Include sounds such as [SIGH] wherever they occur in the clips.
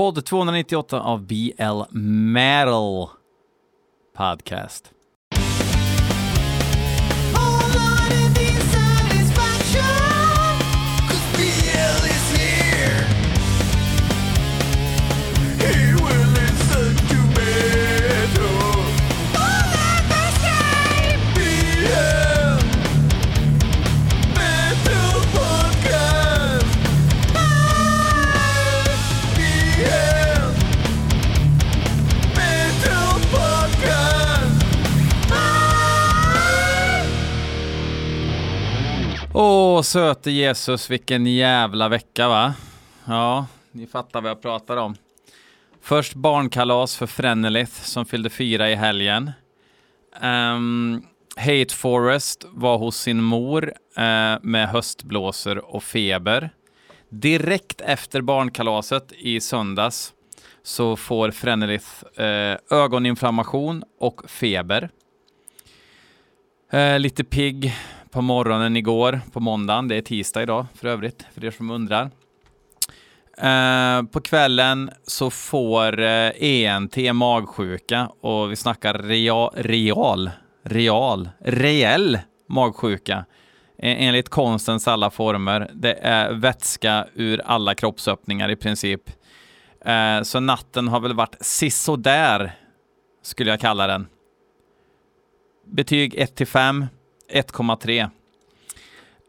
Podd 298 av BL Metal Podcast. Åh, söte Jesus, vilken jävla vecka va? Ja, ni fattar vad jag pratar om. Först barnkalas för Frenelith som fyllde fyra i helgen. Um, Hate Forest var hos sin mor uh, med höstblåsor och feber. Direkt efter barnkalaset i söndags så får Frenelith uh, eh, ögoninflammation och feber. Uh, lite pigg på morgonen igår, på måndagen. Det är tisdag idag för övrigt, för er som undrar. Eh, på kvällen så får eh, ENT magsjuka och vi snackar real, real, real, reell magsjuka. Enligt konstens alla former. Det är vätska ur alla kroppsöppningar i princip. Eh, så natten har väl varit sisådär, skulle jag kalla den. Betyg 1 till 5. 1,3.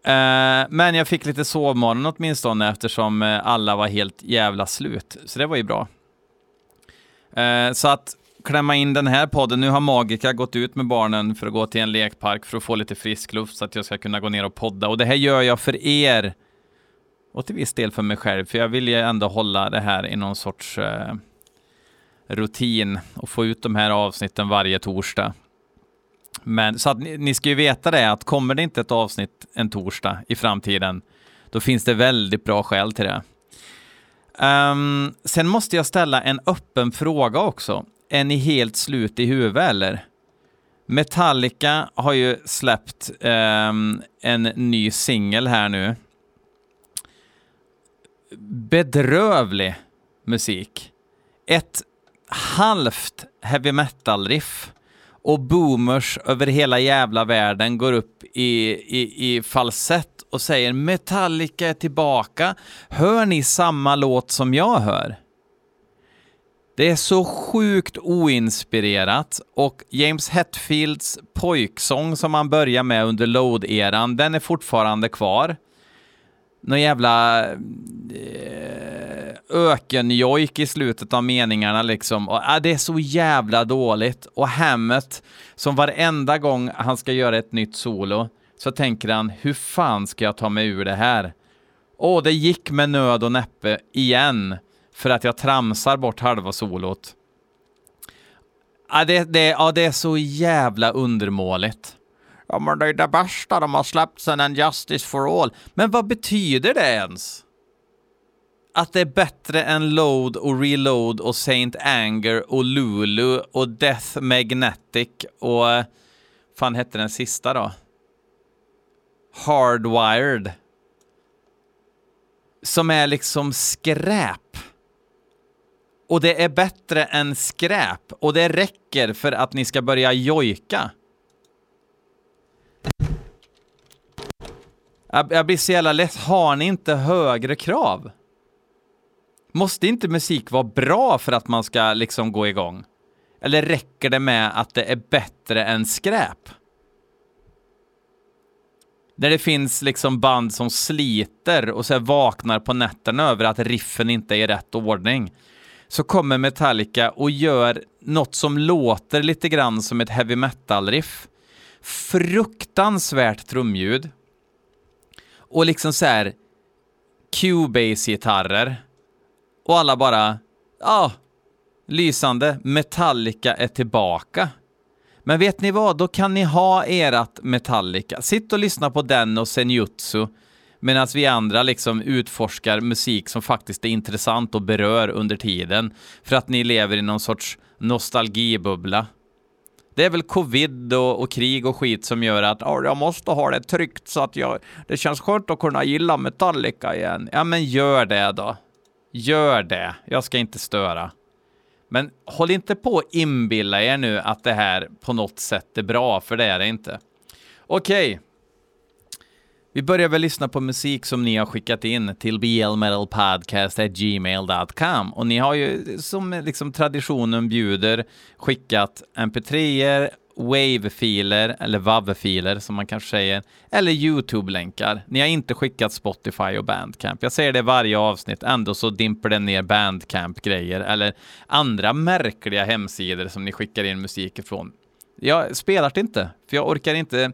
Uh, eh, men jag fick lite sovmorgon åtminstone eftersom eh, alla var helt jävla slut. Så det var ju bra. Uh, så att klämma in den här podden. Nu har Magica gått ut med barnen för att gå till en lekpark för att få lite frisk luft så att jag ska kunna gå ner och podda. Och det här gör jag för er. Och till viss del för mig själv, för jag vill ju ändå hålla det här i någon sorts rutin och få ut de här avsnitten varje torsdag. Men så att ni, ni ska ju veta det att kommer det inte ett avsnitt en torsdag i framtiden, då finns det väldigt bra skäl till det. Um, sen måste jag ställa en öppen fråga också. Är ni helt slut i huvudet eller? Metallica har ju släppt um, en ny singel här nu. Bedrövlig musik. Ett halvt heavy metal-riff och boomers över hela jävla världen går upp i, i, i falsett och säger Metallica är tillbaka. Hör ni samma låt som jag hör? Det är så sjukt oinspirerat och James Hetfields pojksång som han börjar med under Load-eran, den är fortfarande kvar. Någon jävla eh, ökenjojk i slutet av meningarna liksom. Och, äh, det är så jävla dåligt. Och Hammett, som varenda gång han ska göra ett nytt solo, så tänker han, hur fan ska jag ta mig ur det här? Åh, det gick med nöd och näppe igen, för att jag tramsar bort halva solot. Ja, det, det, ja, det är så jävla undermåligt. Ja, men det är det värsta de har släppt sen en Justice for All. Men vad betyder det ens? Att det är bättre än Load och Reload och Saint Anger och Lulu och Death Magnetic och... Eh, fan hette den sista då? Hardwired. Som är liksom skräp. Och det är bättre än skräp. Och det räcker för att ni ska börja jojka. Jag, blir så jävla less, Har ni inte högre krav? Måste inte musik vara bra för att man ska liksom gå igång? Eller räcker det med att det är bättre än skräp? När det finns liksom band som sliter och så vaknar på nätterna över att riffen inte är i rätt ordning. Så kommer Metallica och gör något som låter lite grann som ett heavy metal-riff. Fruktansvärt trumljud. Och liksom så här Cubase-gitarrer och alla bara, ja, lysande, Metallica är tillbaka. Men vet ni vad, då kan ni ha erat Metallica. Sitt och lyssna på den och Senjutsu medan vi andra liksom utforskar musik som faktiskt är intressant och berör under tiden för att ni lever i någon sorts nostalgibubbla. Det är väl covid och, och, krig och skit som gör att oh, jag måste ha det tryggt så att jag, det känns skönt att kunna gilla Metallica igen. Ja, men gör det då gör det. Jag ska inte störa. Men håll inte på att inbilla er nu att det här på något sätt är bra, för det är det inte. Okej. Vi börjar väl lyssna på musik som ni har skickat in till blmetalpodcast.gmail.com och ni har ju som liksom traditionen bjuder skickat mp3er, Wave-filer, eller WAV-filer som man kanske säger, eller YouTube-länkar. Ni har inte skickat Spotify och Bandcamp. Jag säger det varje avsnitt, ändå så dimper det ner Bandcamp-grejer eller andra märkliga hemsidor som ni skickar in musik ifrån. Jag spelar det inte, för jag orkar inte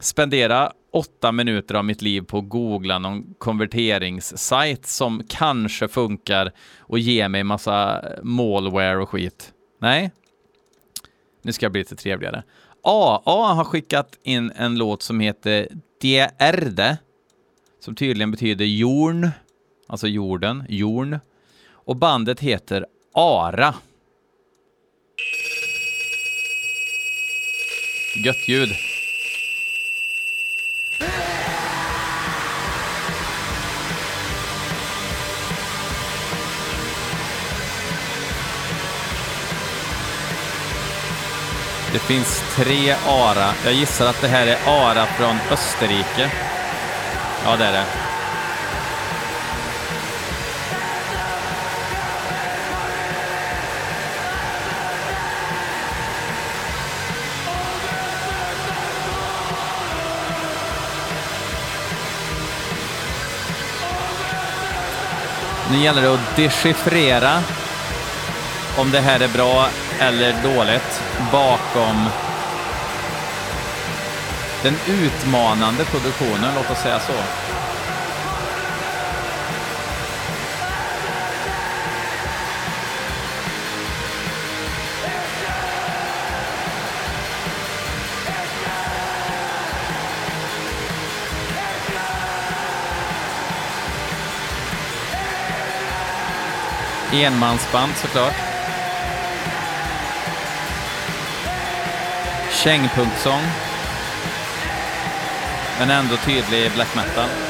spendera åtta minuter av mitt liv på att googla någon konverteringssajt som kanske funkar och ger mig massa malware och skit. Nej, nu ska jag bli lite trevligare. AA har skickat in en låt som heter De Erde, som tydligen betyder jorn, alltså jorden, jorn. Och bandet heter Ara. Gött ljud. Det finns tre ARA. Jag gissar att det här är ARA från Österrike. Ja, det är det. Nu gäller det att dechiffrera om det här är bra eller dåligt bakom den utmanande produktionen, låt oss säga så. Enmansband såklart. Kängpunksång. Men ändå tydlig black metal.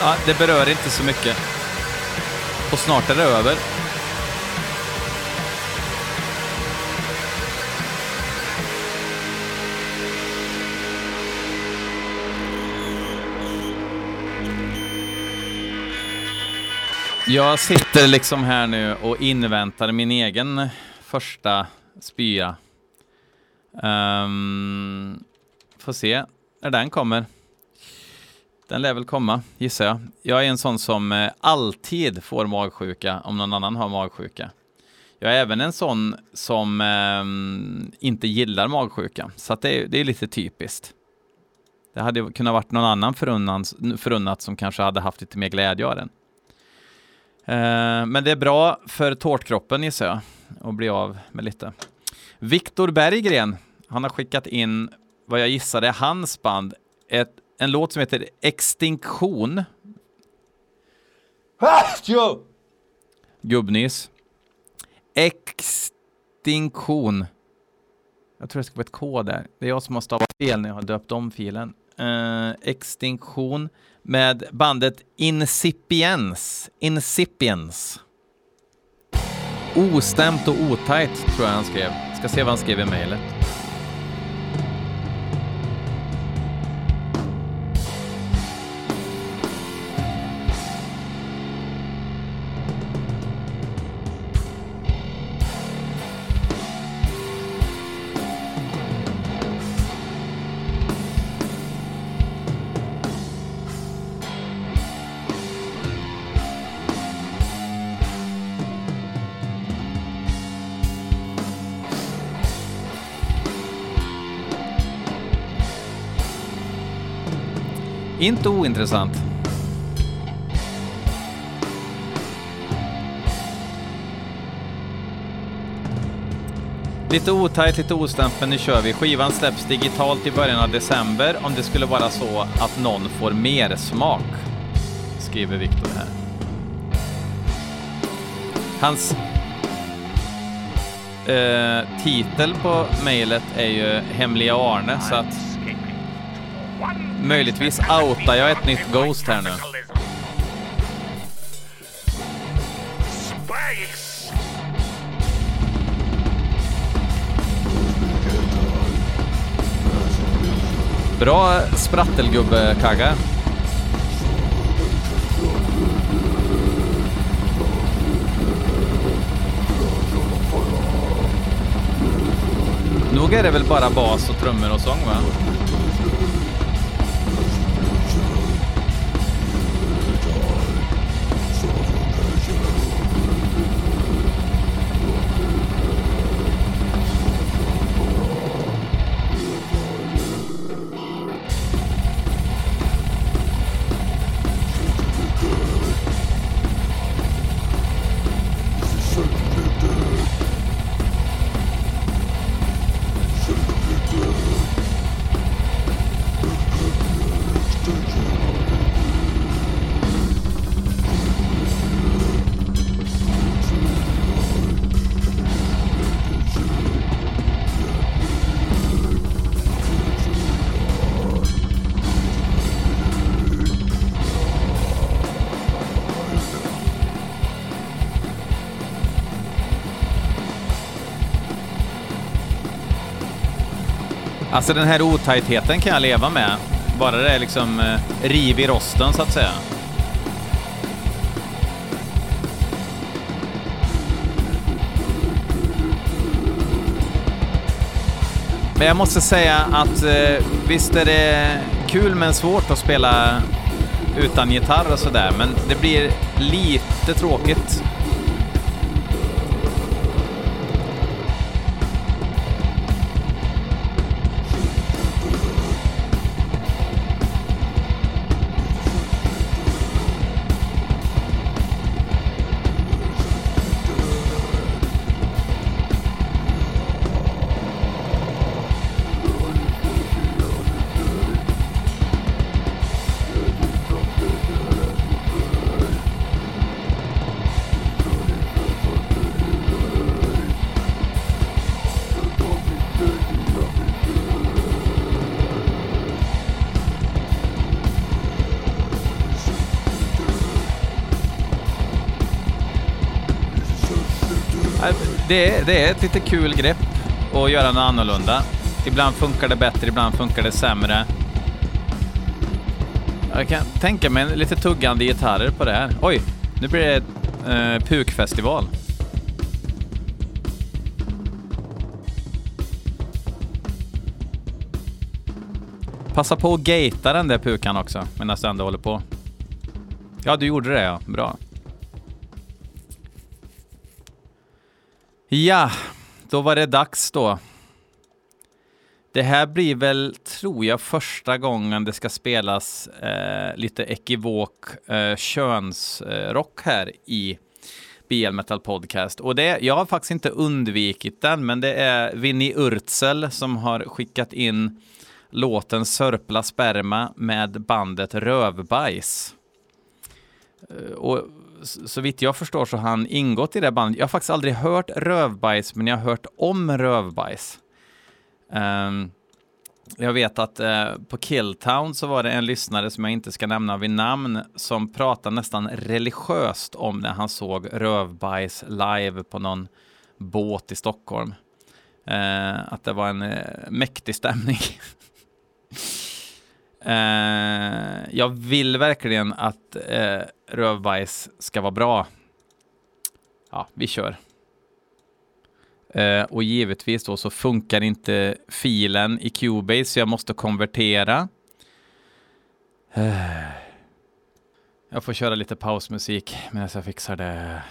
Ja, det berör inte så mycket. Och snart är det över. Jag sitter liksom här nu och inväntar min egen första spya. Um, får se när den kommer. Den lär väl komma, gissar jag. Jag är en sån som eh, alltid får magsjuka om någon annan har magsjuka. Jag är även en sån som eh, inte gillar magsjuka, så att det, är, det är lite typiskt. Det hade kunnat varit någon annan förunnat, förunnat som kanske hade haft lite mer glädje av den. Eh, men det är bra för tårtkroppen gissar jag, att bli av med lite. Viktor Berggren, han har skickat in vad jag gissade är hans band, ett en låt som heter Extinktion. Gubbnys. Extinktion. Jag tror det ska vara ett K där. Det är jag som har stavat fel när jag har döpt om filen. Uh, extinktion med bandet Incipiens. Incipiens. Ostämt och otajt tror jag han skrev. Ska se vad han skrev i mejlet. Inte ointressant. Lite otajt, lite ostämt, men nu kör vi. Skivan släpps digitalt i början av december om det skulle vara så att någon får mer smak, skriver Viktor här. Hans eh, titel på mejlet är ju Hemliga Arne, så att möjligtvis outar jag ett nytt Ghost här nu. Bra sprattelgubbe-kagga. Nog är det väl bara bas och trummor och sång va? Alltså den här otajtheten kan jag leva med. Bara det är liksom eh, riv i rosten så att säga. Men jag måste säga att eh, visst är det kul men svårt att spela utan gitarr och sådär, men det blir lite tråkigt det, är, det är ett lite kul grepp att göra något annorlunda. Ibland funkar det bättre, ibland funkar det sämre. Jag kan tänka mig lite tuggande gitarrer på det här. Oj, nu blir det eh, pukfestival. Passa på att gata den där pukan också medan du ändå håller på. Ja, du gjorde det ja. Bra. Ja, då var det dags då. Det här blir väl, tror jag, första gången det ska spelas eh, lite ekivok eh, könsrock här i BL Metal Podcast. Och det, jag har faktiskt inte undvikit den, men det är Vinnie Urtzel som har skickat in låten Sörpla sperma med bandet Rövbajs. Eh, och så vitt jag förstår så har han ingått i det bandet. Jag har faktiskt aldrig hört Rövbajs, men jag har hört om Rövbajs. Um, jag vet att uh, på Killtown så var det en lyssnare som jag inte ska nämna vid namn som pratade nästan religiöst om när han såg Rövbajs live på någon båt i Stockholm. Uh, att det var en uh, mäktig stämning. [LAUGHS] Eh, jag vill verkligen att eh, rövbajs ska vara bra. Ja, vi kör. Eh, och givetvis då så funkar inte filen i Cubase så jag måste konvertera. Eh. jag får köra lite pausmusik medan jag fixar det.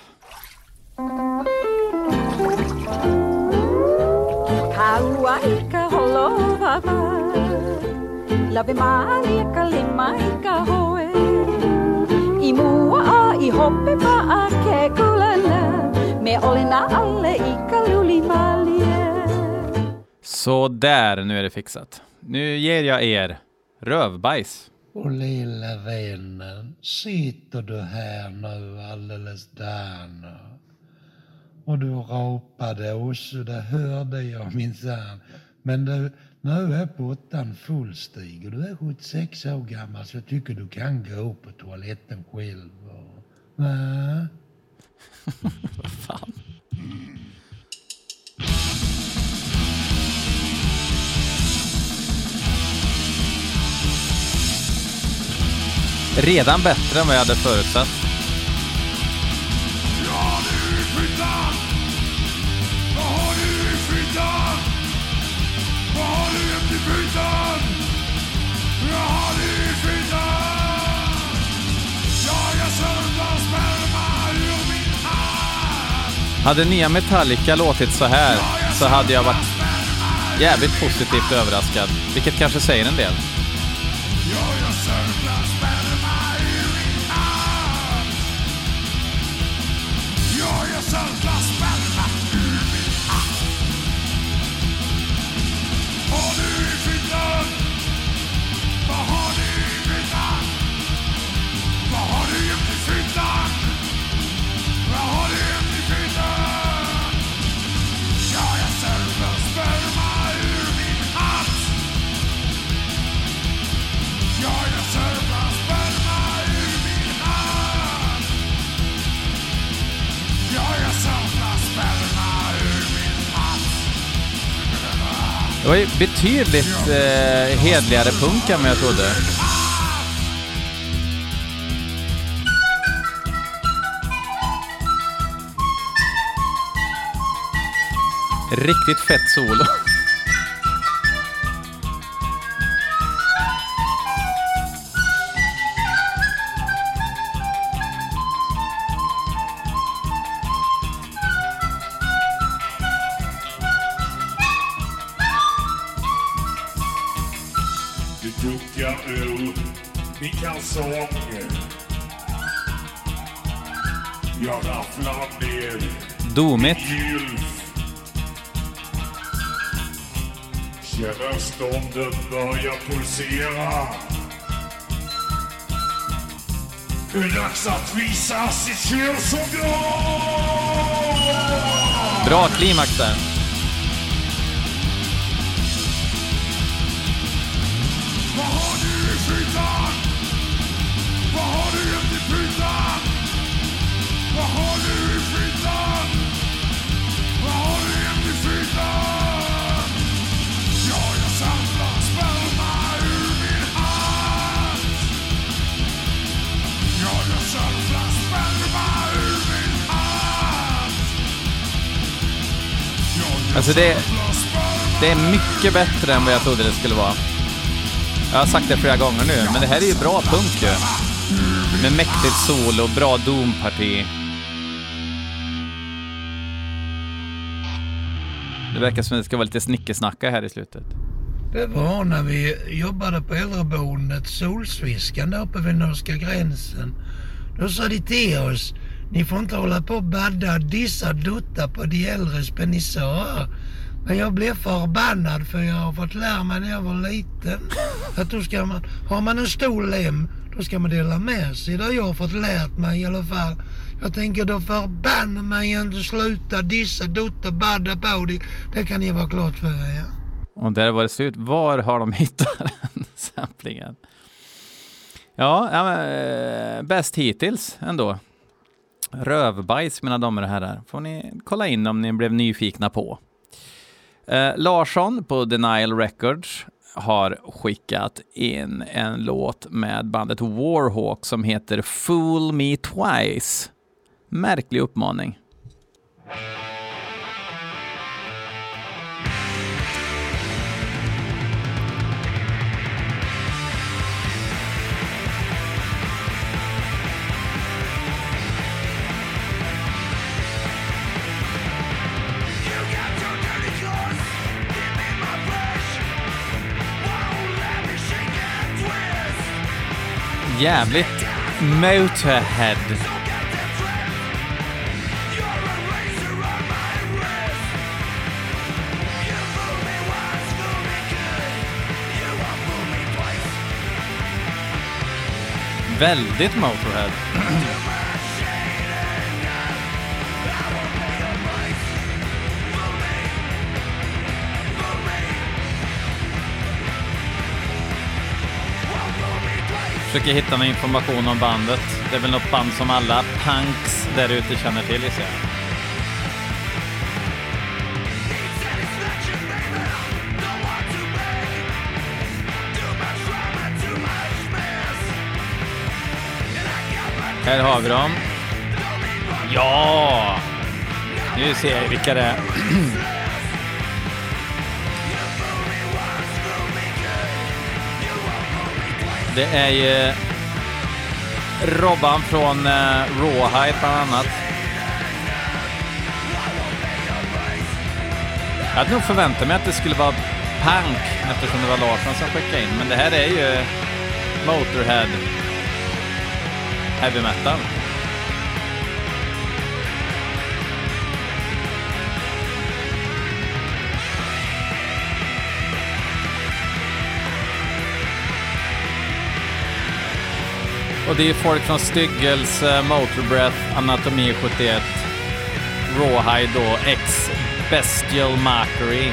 Kauaika holova Ave Maria kalimaika hoe I mua a i hoppe pa a ke kulala Me olena alle i kaluli malie Så där, nu är det fixat. Nu ger jag er rövbajs. Och lilla vännen, sitter du här nu alldeles där nu? Och du ropade osse, det hörde jag minsann. Men du, nu är pottan full Stig och du är 76 år gammal så jag tycker du kan gå på toaletten själv. Och, va? [LAUGHS] Vad fan? Redan bättre än vad jag hade förutsatt. Hade nya Metallica låtit så här så hade jag varit jävligt positivt överraskad. Vilket kanske säger en del. Betydligt eh, hedligare punk än vad jag trodde. Riktigt fett solo. Kalsong Jag rafflar ner Domigt. Känner ståndet börja pulsera Det är dags att visa sitt könsorgan Bra klimax där. Alltså det- Det är mycket bättre än vad jag trodde det skulle vara. Jag har sagt det flera gånger nu, men det här är ju bra punk ju. Med mäktigt solo, bra domparti. Det verkar som att det ska vara lite snickesnacka här i slutet. Det var när vi jobbade på äldreboendet Solsviskan där uppe vid norska gränsen. Då sa de till oss, ni får inte hålla på och badda, dissa, dutta på de äldres penisörer. Men jag blev förbannad för jag har fått lära mig när jag var liten att då ska man, har man en stor lem, då ska man dela med sig. Det har jag fått lärt mig i alla fall. Jag tänker då förbanna mig inte sluta dissa, dutta, badda på det. Det kan ni vara klart för er. Och där var det slut. Var har de hittat [LAUGHS] den samplingen? Ja, ja men, eh, bäst hittills ändå. Rövbajs, mina damer och herrar. Får ni kolla in om ni blev nyfikna på. Eh, Larsson på Denial Records har skickat in en låt med bandet Warhawk som heter Fool Me Twice. Märklig uppmaning. jävligt Motorhead. Väldigt Motorhead. [CLEARS THROAT] Försöker hitta någon information om bandet. Det är väl något band som alla punks där ute känner till gissar jag. Här har vi dem. Ja! Nu ser jag vilka det är. [CLEARS THROAT] Det är ju Robban från eh, Rawhide bland annat. Jag hade nog förväntat mig att det skulle vara punk eftersom det var Larsson som skickade in, men det här är ju Motorhead heavy metal. Och det är folk från Styggels, eh, Motorbreath, Anatomi 71, Rawhide då, X Bestial Mockery.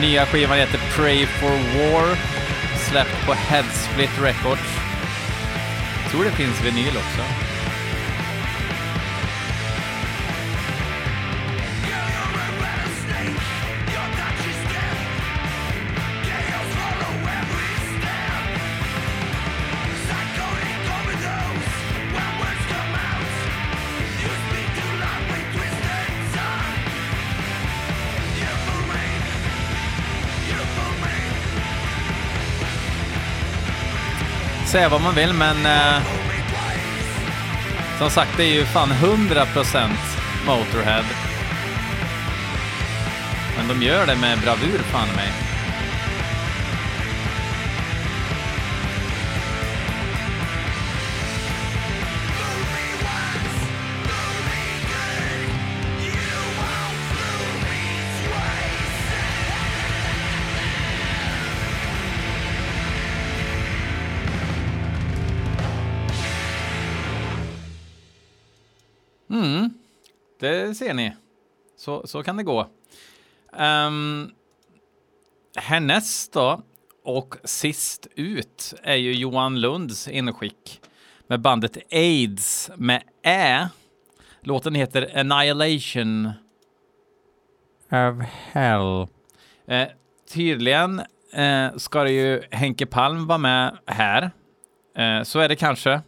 Nya skivan heter Pray for War, släppt på Headsplit Records. Jag tror det finns vinyl också. Säga vad man vill, men eh, som sagt, det är ju fan 100% Motorhead. Men de gör det med bravur, fan i Mm, Det ser ni. Så, så kan det gå. Um, härnäst då, och sist ut, är ju Johan Lunds inskick med bandet AIDS med Ä. Låten heter Annihilation of Hell. Eh, tydligen eh, ska det ju Henke Palm vara med här. Eh, så är det kanske.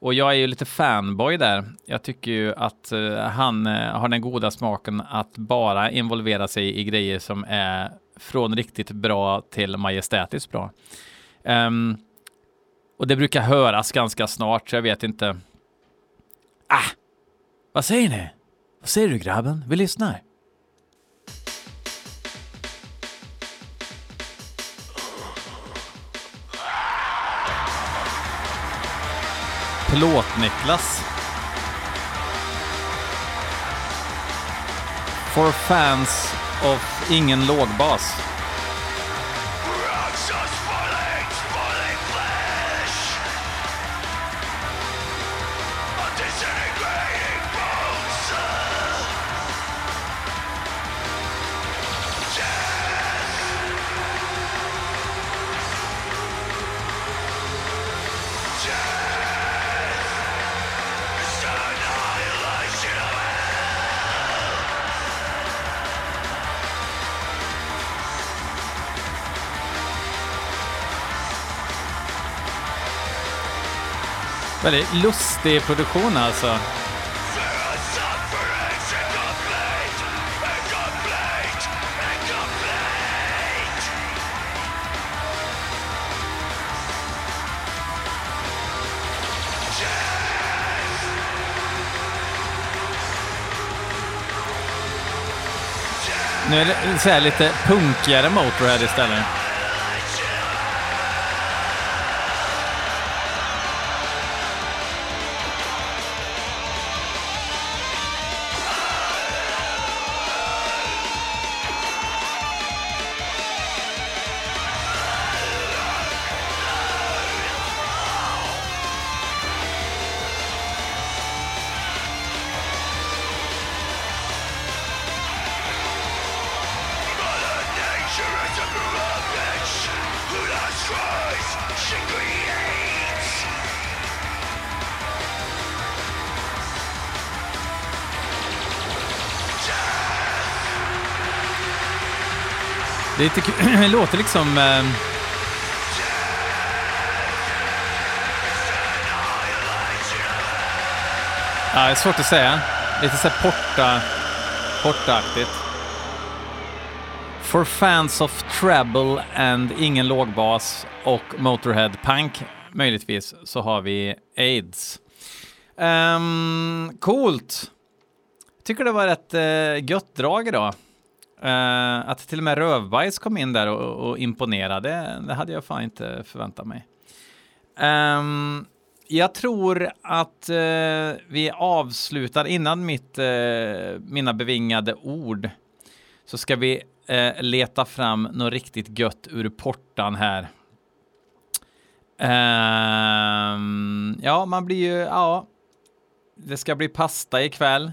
Och jag är ju lite fanboy där. Jag tycker ju att uh, han uh, har den goda smaken att bara involvera sig i grejer som är från riktigt bra till majestätiskt bra. Um, och det brukar höras ganska snart, så jag vet inte. Ah! Vad säger ni? Vad säger du grabben? Vi lyssnar. Plåt-Niklas. For fans of ingen lågbas. Väldigt lustig produktion alltså. Nu är det så här lite punkigare Motörhead istället. Det, är lite [CLEARS THROAT] kul. låter liksom... Eh, ja, det är svårt att säga. Lite så här porta, portaaktigt. For fans of treble and ingen lågbas och Motorhead Punk, möjligtvis, så har vi AIDS. Um, coolt! Tycker det var ett uh, eh, gött drag idag. Uh, att till och med Rövbajs kom in där och, och imponerade, det, hade jag fan inte förväntat mig. Um, jag tror att uh, vi avslutar innan mitt, uh, mina bevingade ord så ska vi uh, leta fram något riktigt gött ur portan här. Um, ja, man blir ju, ja, det ska bli pasta ikväll,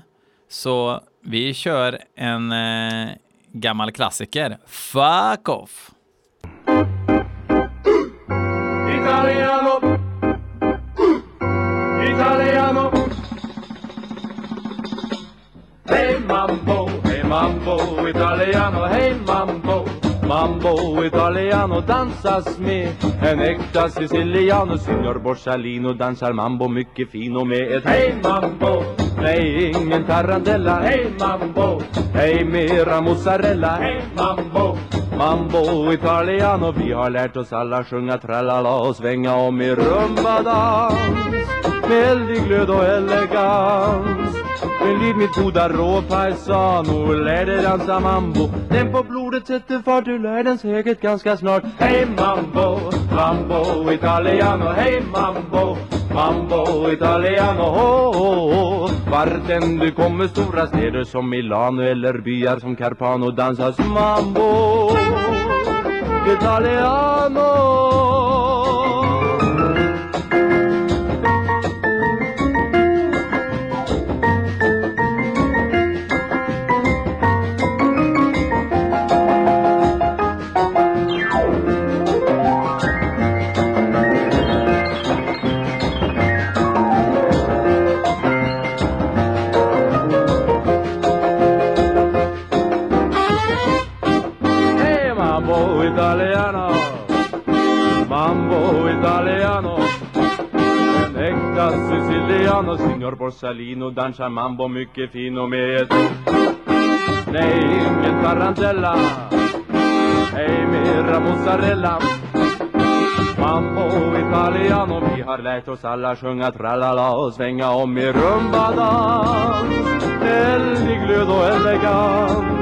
så vi kör en gammal klassiker. Fuck off! Italiano. Italiano. Hey mambo, hey mambo Italiano, hey mambo Mambo italiano. Dansas med En äkta siciliano Signor Borsalino dansar mambo mycket fino med ett Hey mambo. Nej, ingen tarantella. Hey mambo. Hey mera mozzarella. Hey mambo. Mambo italiano Vi har lärt oss alla sjunga tralala och svänga om i rumbadans Med eldig glöd och elegans. Men lyd mitt goda råd paisano Lär dig dansa mambo. Den på blodet sätter fart Du lär den säkert ganska snart. Hej mambo, mambo italiano. Hej mambo, mambo italiano oh, oh, oh. Vart än du kommer stora städer som Milano eller byar som Carpano dansas mambo Italiano Mambo italiano. En äkta siciliano Signor Borsalino dansar mambo mycket fino med. Ett Nej, ingen tarantella. Hej mera mozzarella Mambo italiano Vi har lärt oss alla sjunga tralala och svänga om i rumbadans Eldig glöd och elegans.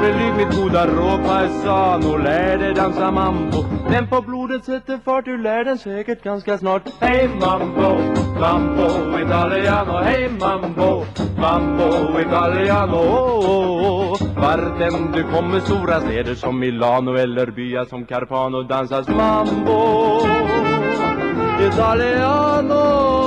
Följ mitt goda råd paisano Lär dig dansa mambo. Den på blodet sätter fart Du lär den säkert ganska snart. Hej mambo, mambo italiano Hej mambo, mambo italiano. Oh, oh, oh. Vart än du kommer stora städer som Milano eller byar som Carpano dansas mambo. Italiano.